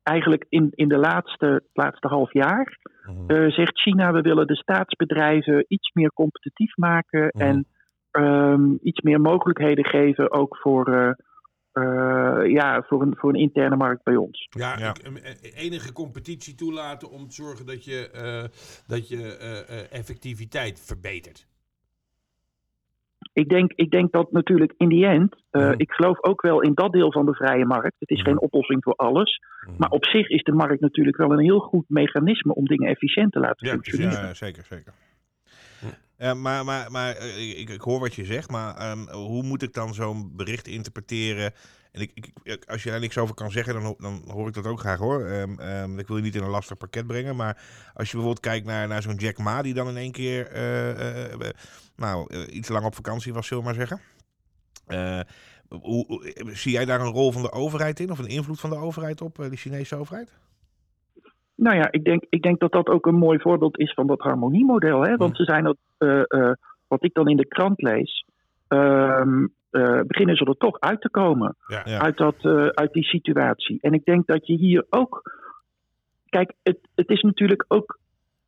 eigenlijk in, in de laatste, het laatste half jaar Mhm. eh, zegt China, we willen de staatsbedrijven iets meer competitief maken Mhm. en ehm, iets meer mogelijkheden geven ook voor, eh, eh, ja, voor, een, voor een interne markt bij ons. Ja, enige competitie toelaten om te zorgen dat je, eh, dat je eh, eh, effectiviteit verbetert. Ik denk, ik denk dat natuurlijk in die end, eh, ik geloof ook wel in dat deel van de vrije markt. Het is geen oplossing voor alles, maar op zich is de markt natuurlijk wel een heel goed mechanisme om dingen efficiënt te laten functioneren. Ja, zeker, zeker. Ja, maar maar, maar eh, ik, ik hoor wat je zegt, maar ehm, hoe moet ik dan zo'n bericht interpreteren? En ik, ik, ik- als je daar niks over kan zeggen, dan, dan hoor ik dat ook graag hoor. Ehm, ik wil je niet in een lastig pakket brengen, maar als je bijvoorbeeld kijkt naar, naar zo'n Jack Ma, die dan in één keer eh, eh, eh, nou, eh, iets lang op vakantie was, zullen we maar zeggen. Eh, hoe, zie jij daar een rol van de overheid in, of een invloed van de overheid op, eh, de Chinese overheid? Nou ja, ik denk, ik denk dat dat ook een mooi voorbeeld is van dat harmoniemodel. Hè? Want ze zijn dat, eh, eh, wat ik dan in de krant lees, ehm, eh, beginnen ze er toch uit te komen. Ja. Ja. Uit, dat, eh, uit die situatie. En ik denk dat je hier ook. Kijk, het, het is natuurlijk ook.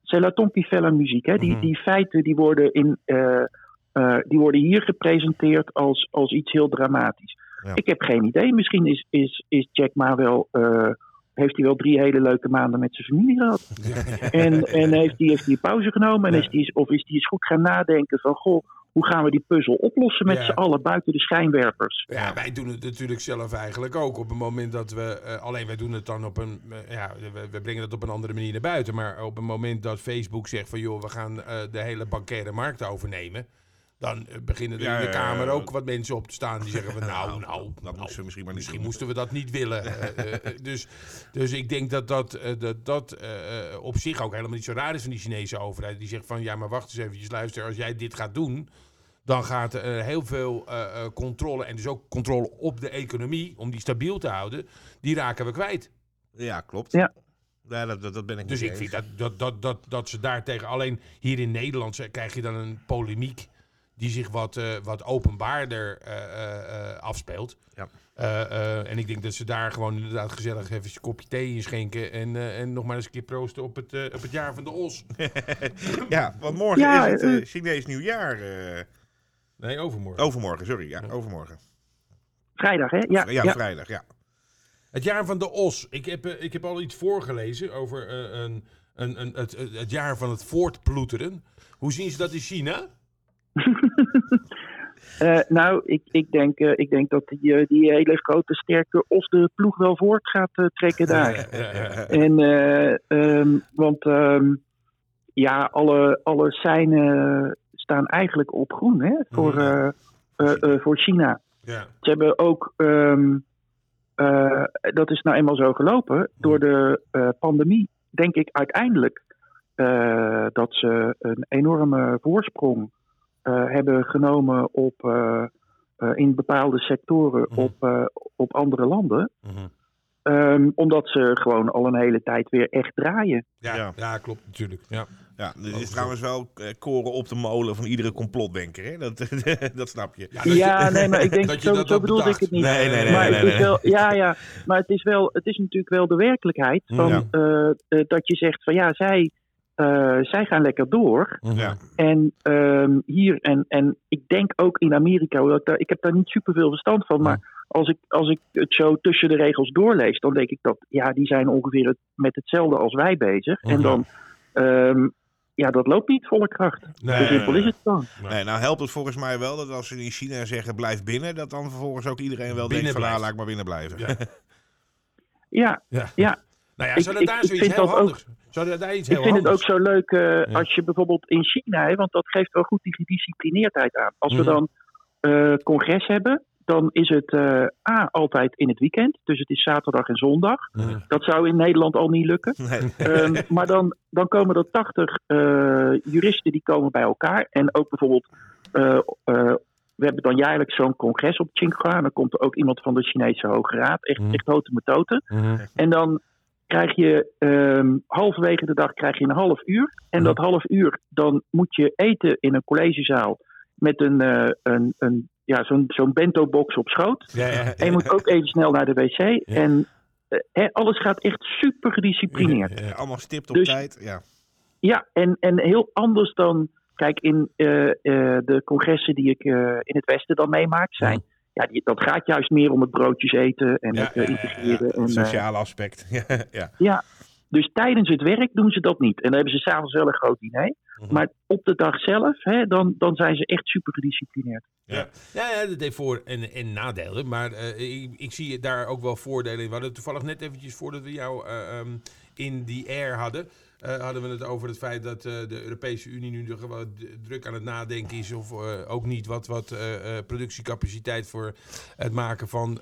C'est la muziek. Hè? Die, Mhm. die feiten die worden, in, eh, eh, die worden hier gepresenteerd als, als iets heel dramatisch. Ja. Ik heb geen idee. Misschien is, is, is Jack Ma wel. Heeft hij wel drie hele leuke maanden met zijn familie gehad. En, en heeft hij heeft die pauze genomen? En Ja. is die, of is hij eens goed gaan nadenken van... Goh, hoe gaan we die puzzel oplossen met Ja. z'n allen buiten de schijnwerpers? Ja, wij doen het natuurlijk zelf eigenlijk ook. Op het moment dat we. eh, alleen wij doen het dan op een. eh, ja, we, we brengen het op een andere manier naar buiten. Maar op het moment dat Facebook zegt van joh, we gaan eh, de hele bankaire markt overnemen. Dan eh, beginnen er Ja, in de Kamer ook wat mensen op te staan die zeggen van nou, nou, dat nou, moesten we misschien maar niet Misschien doen. moesten we dat niet willen. Eh, eh, dus, dus ik denk dat dat, dat, dat op zich ook helemaal niet zo raar is van die Chinese overheid. Die zegt van ja, maar wacht eens eventjes, luister, als jij dit gaat doen, dan gaat er heel veel eh, eh, controle en dus ook controle op de economie, om die stabiel te houden, die raken we kwijt. Ja, klopt. Ja. Ja, dat, dat, dat ben ik Dus ik vind dat, dat, dat, dat, dat ze daar tegen, alleen hier in Nederland krijg je dan een polemiek die zich wat, eh, wat openbaarder eh, eh, eh, afspeelt. Ja. Eh, eh, en ik denk dat ze daar gewoon inderdaad gezellig even een kopje thee in schenken. En, eh, en nog maar eens een keer proosten op het, op het jaar van de os. Ja, want morgen Ja, is het Chinees nieuwjaar. eh, Nee, overmorgen. overmorgen, sorry. Ja, overmorgen. Vrijdag, hè? Ja, Ja, ja. vrijdag, ja. Het jaar van de os. Ik heb, ik heb al iets voorgelezen over eh, een, een, een, het, het het jaar van het voortploeteren. Hoe zien ze dat in China? Eh, nou, ik, ik, denk, eh, ik denk dat die, eh, die hele grote, sterke os de ploeg wel voort gaat trekken daar. En, eh, ehm, want ehm, ja, alle, alle seinen staan eigenlijk op groen hè, voor, eh, voor China. Ja. Ze hebben ook, ehm, eh, dat is nou eenmaal zo gelopen, door de pandemie denk ik uiteindelijk dat ze een enorme voorsprong hebben genomen op, eh, eh, in bepaalde sectoren Mhm. op, eh, op andere landen. Mhm. Ehm, omdat ze gewoon al een hele tijd weer echt draaien. Ja, Ja. ja. klopt natuurlijk. Ja. Ja, dit is trouwens wel eh, koren op de molen van iedere complotdenker. Hè? Dat, dat snap je. Ja, dat Ja, je- nee, maar ik denk, dat zo, dat zo bedoelde ik het niet. Nee, nee, nee, maar nee, nee. wel, ja, ja, maar het is, wel, het is natuurlijk wel de werkelijkheid van, Ja. eh, eh, dat je zegt van ja, zij, eh, zij gaan lekker door. Mhm. Ja. En ehm, hier, en, en ik denk ook in Amerika, hoewel ik, daar, ik heb daar niet superveel verstand van, maar als ik, als ik het zo tussen de regels doorlees, dan denk ik dat ja, die zijn ongeveer het, met hetzelfde als wij bezig. En Mhm. dan, ehm, ja, dat loopt niet volle kracht. Nee, Zo simpel is het dan. Nee, nou helpt het volgens mij wel dat als ze in China zeggen blijf binnen, dat dan vervolgens ook iedereen wel Binnen denkt van blijft. ah, laat ik maar binnen blijven. Ja. Ja, Ja. Nou ja, Ik- zou dat ik- daar ik zoiets vind heel dat ook- handigs... Zou dat daar iets Ik heel vind het ook zo leuk eh, Ja. als je bijvoorbeeld in China, hè, want dat geeft wel goed die gedisciplineerdheid aan. Als we Mhm. dan eh, congres hebben, dan is het eh, A, altijd in het weekend. Dus het is zaterdag en zondag. Ja. Dat zou in Nederland al niet lukken. Nee. Ehm, maar dan, dan komen er 80 eh, juristen die komen bij elkaar. En ook bijvoorbeeld, eh, eh, we hebben dan jaarlijks zo'n congres op Tsinghua. En dan komt er ook iemand van de Chinese Hoge Raad. Echt, Mhm. echt hote metoten. Mhm. En dan krijg je ehm, halverwege de dag krijg je een half uur. En Mhm. dat half uur, dan moet je eten in een collegezaal met een, eh, een, een ja, zo'n zo'n bento-box op schoot. Ja, ja. En je moet ook even snel naar de wc. En eh, alles gaat echt super gedisciplineerd. Allemaal stipt op Dus- tijd. Ja. Ja, en, en heel anders dan. Kijk, in eh, de congressen die ik in het Westen dan meemaak, zijn. Ja, die, dat gaat juist meer om het broodjes eten en Ja, het eh, ja, integreren. Het en, eh, sociale aspect. ja, ja. dus tijdens het werk doen ze dat niet. En dan hebben ze s'avonds wel een groot diner. Mhm. Maar op de dag zelf, hè, dan, dan zijn ze echt super gedisciplineerd. Ja. Ja, ja, dat heeft voor- en, en nadelen. Maar eh, ik, ik zie daar ook wel voordelen in. We hadden toevallig net eventjes voordat we jou eh, ehm, in die air hadden... eh, hadden we het over het feit dat eh, de Europese Unie nu druk aan het nadenken is... of eh, ook niet wat, wat productiecapaciteit voor het maken van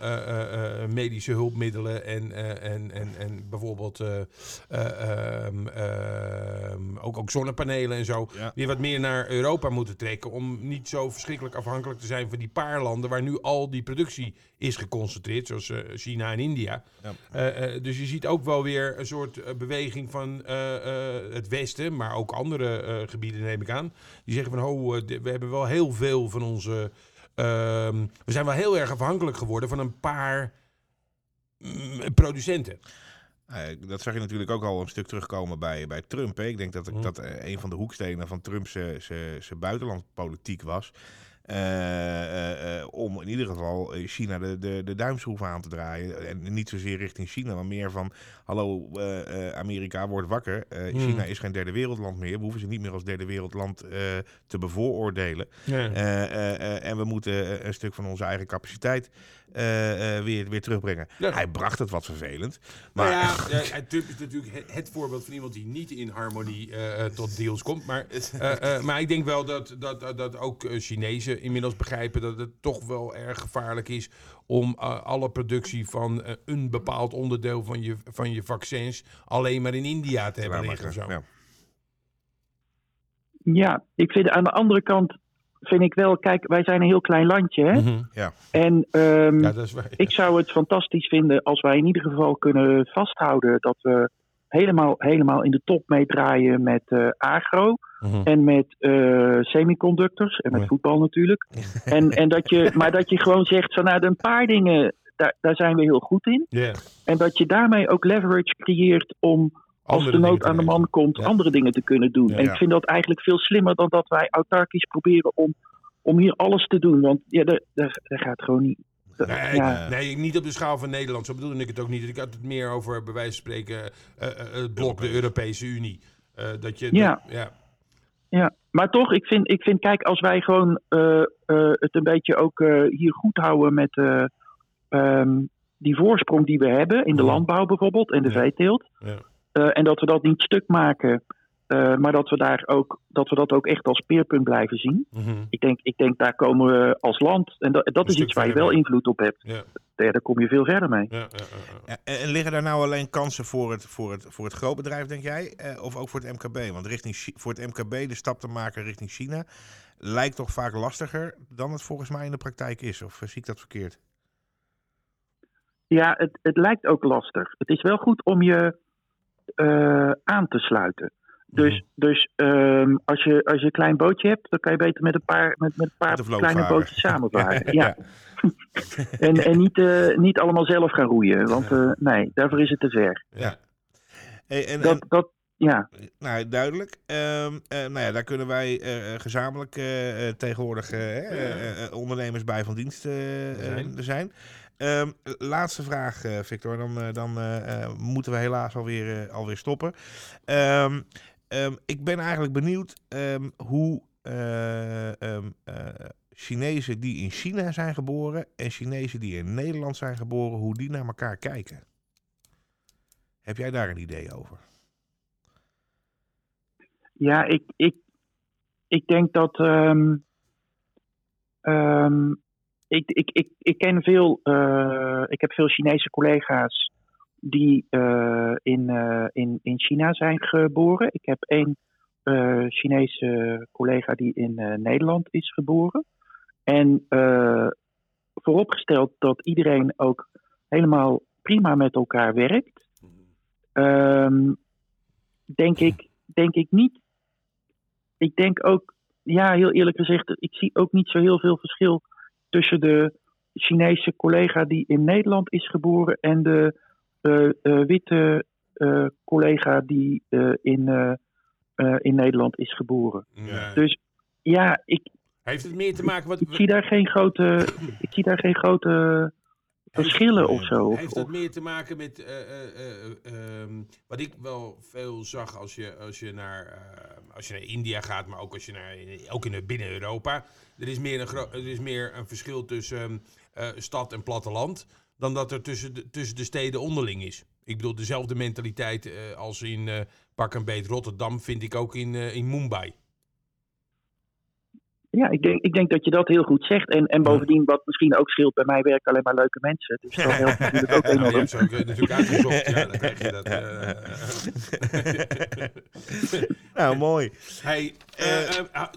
medische hulpmiddelen... en, en, en, en bijvoorbeeld eh, eh, ehm, ehm, ook, ook zonnepanelen en zo... Ja. weer wat meer naar Europa moeten trekken... om niet zo verschrikkelijk afhankelijk te zijn van die paar landen... waar nu al die productie is geconcentreerd, zoals eh, China en India. Ja. Eh, eh, dus je ziet ook wel weer een soort beweging van het Westen, maar ook andere gebieden neem ik aan. Die zeggen van, ho, we hebben wel heel veel van onze... ehm, we zijn wel heel erg afhankelijk geworden van een paar mm, producenten. Dat zag je natuurlijk ook al een stuk terugkomen bij, bij Trump. Hè. Ik denk dat Mhm. dat eh, een van de hoekstenen van Trumps buitenlandpolitiek was. Eh, eh, eh, om in ieder geval China de, de, de duimschroef aan te draaien. En niet zozeer richting China, maar meer van... Hallo, Amerika wordt wakker. Mhm. China is geen derde wereldland meer. We hoeven ze niet meer als derde wereldland te bevooroordelen. En we moeten een stuk van onze eigen capaciteit eh, eh, weer, weer terugbrengen. Ja. Hij bracht het wat vervelend. Maar Maar ja, ja, Trump is natuurlijk het, het voorbeeld van iemand die niet in harmonie eh, tot deals komt. Maar, eh, eh, maar ik denk wel dat, dat, dat, dat ook Chinezen inmiddels begrijpen dat het toch wel erg gevaarlijk is om alle productie van een bepaald onderdeel van je, van je vaccins alleen maar in India te hebben Ja, liggen. of zo. ja. Ja, ik vind aan de andere kant, vind ik wel, kijk, wij zijn een heel klein landje. Hè? Mhm. En ehm, Ja, is waar. ik zou het fantastisch vinden als wij in ieder geval kunnen vasthouden dat we helemaal, helemaal in de top meedraaien met eh, agro. Mhm. En met eh, semiconductors en met voetbal natuurlijk. En, en dat je, maar dat je gewoon zegt van nou, een paar dingen, daar, daar zijn we heel goed in. En dat je daarmee ook leverage creëert om, als de nood aan de man komt, Ja. andere dingen te kunnen doen. Ja. en Ja. ik vind dat eigenlijk veel slimmer dan dat wij autarkisch proberen om, om hier alles te doen. Want ja, dat gaat gewoon niet. Nee, ja. nee, niet op de schaal van Nederland. Zo bedoelde ik het ook niet. Ik had het meer over, bij wijze van spreken, eh, eh, het blok, de Europese Unie. Eh, dat je, Ja. dat- ja. Ja, maar toch, ik vind, ik vind kijk, als wij gewoon eh, eh, het een beetje ook eh, hier goed houden met eh, ehm, die voorsprong die we hebben in de landbouw bijvoorbeeld en de Ja. veeteelt. Eh, en dat we dat niet stuk maken, eh, maar dat we, daar ook, dat we dat ook echt als speerpunt blijven zien. Mhm. Ik denk, ik denk daar komen we als land, en dat, dat is iets waar je wel mee. invloed op hebt. Ja. Daar, daar kom je veel verder mee. Ja, ja, ja, ja. Ja, en liggen daar nou alleen kansen voor het, voor het, voor het grootbedrijf, denk jij? Eh, of ook voor het MKB? Want richting, voor het MKB de stap te maken richting China lijkt toch vaak lastiger dan het volgens mij in de praktijk is. Of zie ik dat verkeerd? Ja, het, het lijkt ook lastig. Het is wel goed om je eh, aan te sluiten. Dus, Mhm. dus ehm, als, je, als je een klein bootje hebt, dan kan je beter met een paar, met, met een paar Met kleine bootjes samenvaren. ja. En, en niet, eh, niet allemaal zelf gaan roeien, want eh, nee, daarvoor is het te ver. Ja. Hey, en, en, Dat, dat, ja, nou, duidelijk. Ehm, eh, nou ja, daar kunnen wij gezamenlijk tegenwoordig ondernemers bij van dienst Zijn. zijn. Ehm, laatste vraag, eh, Victor. Dan, eh, dan eh, moeten we helaas alweer, alweer stoppen. Ehm, ehm, ik ben eigenlijk benieuwd hoe Chinezen die in China zijn geboren en Chinezen die in Nederland zijn geboren, hoe die naar elkaar kijken. Heb jij daar een idee over? ja ik, ik, ik denk dat. Ik, ik, ik, ik ken veel, eh, ik heb veel Chinese collega's die eh, in, eh, in, in China zijn geboren. Ik heb één Chinese collega die in Nederland is geboren. En vooropgesteld dat iedereen ook helemaal prima met elkaar werkt, ehm, denk, ik, denk ik niet. Ik denk ook, ja, heel eerlijk gezegd, ik zie ook niet zo heel veel verschil tussen de Chinese collega die in Nederland is geboren en de eh, eh, witte eh, collega die eh, in, eh, eh, in Nederland is geboren. Ja. Dus ja, ik, Heeft het meer te maken wat ik zie daar geen grote, ik zie daar geen grote verschillen of zo. Heeft dat meer te maken met eh, eh, eh, ehm, wat ik wel veel zag als je, als je, naar, als je naar India gaat, maar ook als je naar ook in, binnen Europa. Er is meer een, er is meer een verschil tussen stad en platteland dan dat er tussen de, tussen de steden onderling is. Ik bedoel, dezelfde mentaliteit als in pak een beet Rotterdam vind ik ook in, in Mumbai. Ja, ik denk, ik denk dat je dat heel goed zegt. En, en bovendien, wat misschien ook scheelt, bij mij werken alleen maar leuke mensen. Dus dat helpt natuurlijk ook Nou, je enorm. hebt ze ook eh, natuurlijk uitgezocht. Ja, dan krijg je dat. eh. nou, mooi. Hey, eh, ah,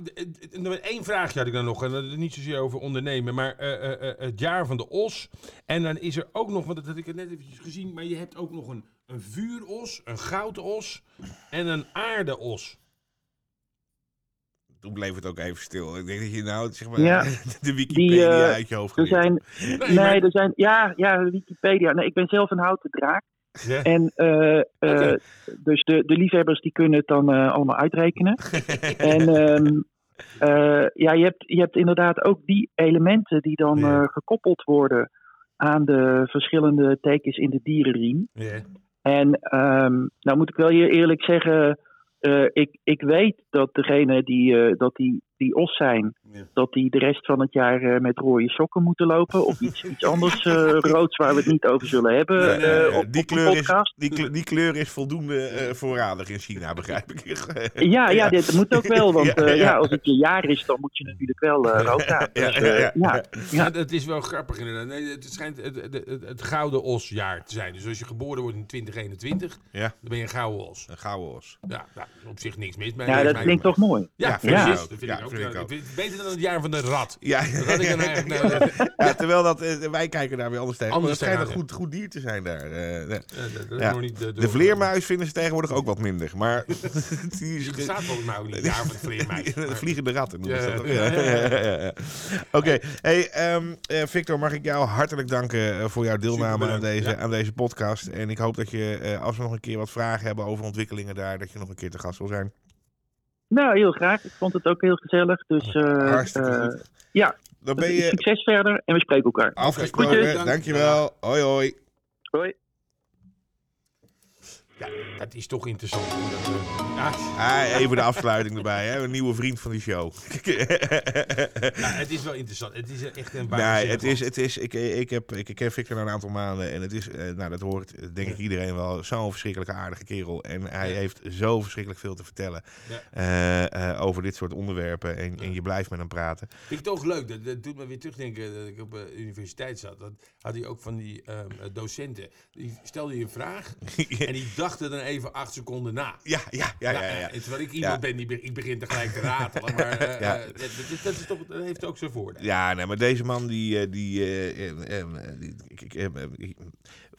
één vraagje had ik dan nog. En dat is niet zozeer over ondernemen, maar eh, eh, eh, het jaar van de os. En dan is er ook nog, want dat had ik net eventjes gezien, maar je hebt ook nog een, een vuuros, een goudos en een aardeos. Toen bleef het ook even stil. Ik denk dat je nou zeg maar, Ja, de Wikipedia eh, uit je hoofd Er zijn, Nee, nee, maar- er zijn, ja, ja, Wikipedia. Nee, ik ben zelf een houten draak. Ja. En eh, eh, dus de, de liefhebbers die kunnen het dan eh, allemaal uitrekenen. en ehm, eh, ja, je hebt, je hebt inderdaad ook die elementen die dan Ja. eh, gekoppeld worden aan de verschillende tekens in de dierenriem. Ja. En ehm, nou moet ik wel je eerlijk zeggen, ik, ik weet dat degene die, eh, dat die, die os zijn, Ja. dat die de rest van het jaar eh, met rode sokken moeten lopen. Of iets, iets anders eh, roods waar we het niet over zullen hebben Nee, nee, eh, nee, op, die, op kleur is, podcast. die, kleur, die kleur is voldoende eh, voorradig in China, begrijp ik. Ja, ja, dit moet ook wel. Want Ja, eh, ja. ja, als het je jaar is, dan moet je natuurlijk wel rood aan. Ja, Dus, ja, ja. ja. Ja, dat is wel grappig inderdaad. Nee, het schijnt het, het, het, het gouden osjaar te zijn. Dus als je geboren wordt in 2021, Ja, dan ben je een gouden os. een gouden os. Ja, nou, op zich niks mis mee. ja, dat klinkt toch mooi. Ja, ook. Dat vind Ja, ik ook. Beter dan het jaar van de rat. Ja, Dat had ik dan eigenlijk... ja, terwijl dat, eh, wij kijken daar weer anders tegen. Anders schijnt een goed, goed dier te zijn daar. eh, de, Ja, niet de, de vleermuis vinden ze tegenwoordig ook wat minder. Maar die is, bestaat volgens mij ook niet. Ja, van de vleermuis. de Maar- vliegende ratten noemen ze dat. Oké, hey, ehm, eh, Victor, mag ik jou hartelijk danken eh, voor jouw deelname aan deze, aan deze podcast. En ik hoop dat je, eh, als we nog een keer wat vragen hebben over ontwikkelingen daar, dat je nog een keer te gast wil zijn. Nou, heel graag. Ik vond het ook heel gezellig. Dus Hartstikke goed. ja, Dan ben je succes verder en we spreken elkaar. afgesproken. Dankjewel. Hoi hoi. Hoi. Ja, dat is toch interessant. Dat, Ah, even de afsluiting erbij, hè? een nieuwe vriend van die show. ja, het is wel interessant. Het is echt een Nee, het is, het is, ik, ik, heb, ik, ken Victor nou een aantal maanden en het is, eh, nou dat hoort denk ik iedereen wel, zo'n verschrikkelijke aardige kerel. En hij Ja. heeft zo verschrikkelijk veel te vertellen Ja. eh, eh, over dit soort onderwerpen en, en je blijft met hem praten. Vind ik toch leuk. Dat, dat doet me weer terugdenken dat ik op de universiteit zat. Dan had hij ook van die ehm, docenten. Die stelde je een vraag en die dachten dan even acht seconden na. ja, ja, ja, ja. ja. En terwijl ik iemand Ja. ben die ik begin tegelijk te ratelen. Maar eh, Ja. eh, dat, is, dat, is toch, dat heeft ook zijn voordeel. Ja, nee, maar deze man die, eh, die, eh, eh, eh, die, eh, eh, die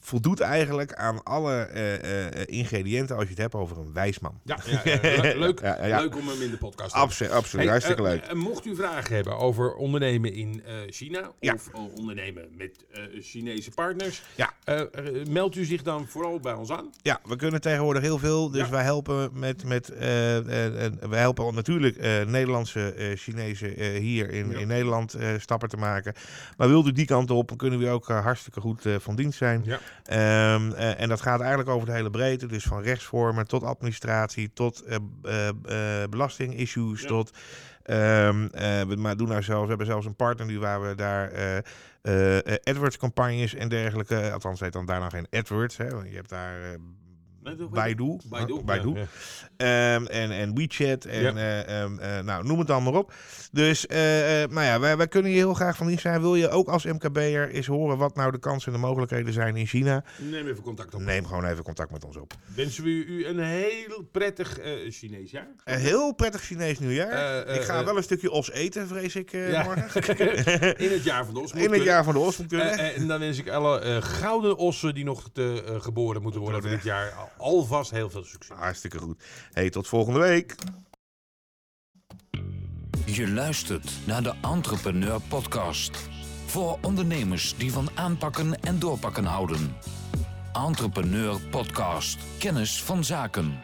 voldoet eigenlijk aan alle eh, eh, ingrediënten als je het hebt over een wijsman. Ja, ja, ja, le- leuk, leuk om hem in de podcast te hebben. Absoluut, absoluut. Hey, hartstikke eh, leuk. eh, mocht u vragen hebben over ondernemen in eh, China of eh, ondernemen met eh, Chinese partners, Ja. eh, eh, meldt u zich dan vooral bij ons aan. Ja, we kunnen tegenwoordig heel veel. Dus wij helpen met. met eh, eh, eh, wij helpen natuurlijk eh, Nederlandse eh Chinezen eh, hier in, in Nederland eh, stappen te maken. Maar wilt u die kant op, kunnen we ook eh, hartstikke goed eh, van dienst zijn. Ja. Ehm, eh, en dat gaat eigenlijk over de hele breedte. Dus van rechtsvormen tot administratie, tot eh, eh, belastingissues, Ja. tot. ehm, eh, we maar doen nou zelfs, we hebben zelfs een partner nu waar we daar eh, AdWords-campagnes en dergelijke. Althans, heet dan daarna geen AdWords. Hè, want je hebt daar. Eh, Baidu. Baidu, Huh? Baidu. ja, ja. Ehm, en, en WeChat en Ja. eh, ehm, eh, nou, noem het dan maar op. Dus eh, eh, nou ja, wij, wij kunnen je heel graag van dienst zijn. Wil je ook als MKB'er eens horen wat nou de kansen en de mogelijkheden zijn in China? Neem even contact op. Neem gewoon even contact met ons op. Wensen we u een heel prettig eh Chinees jaar. Een heel prettig Chinees nieuwjaar. Eh, eh, ik ga eh. wel een stukje os eten, vrees ik eh, Ja. morgen. In het jaar van de os. In het kunnen. jaar van de os moet kunnen. Eh, eh, en dan wens ik alle eh, gouden ossen die nog te, eh, geboren moeten worden voor dit jaar al- alvast heel veel succes. Hartstikke goed. Hey, tot volgende week. Je luistert naar de Entrepreneur Podcast. Voor ondernemers die van aanpakken en doorpakken houden. Entrepreneur Podcast. Kennis van zaken.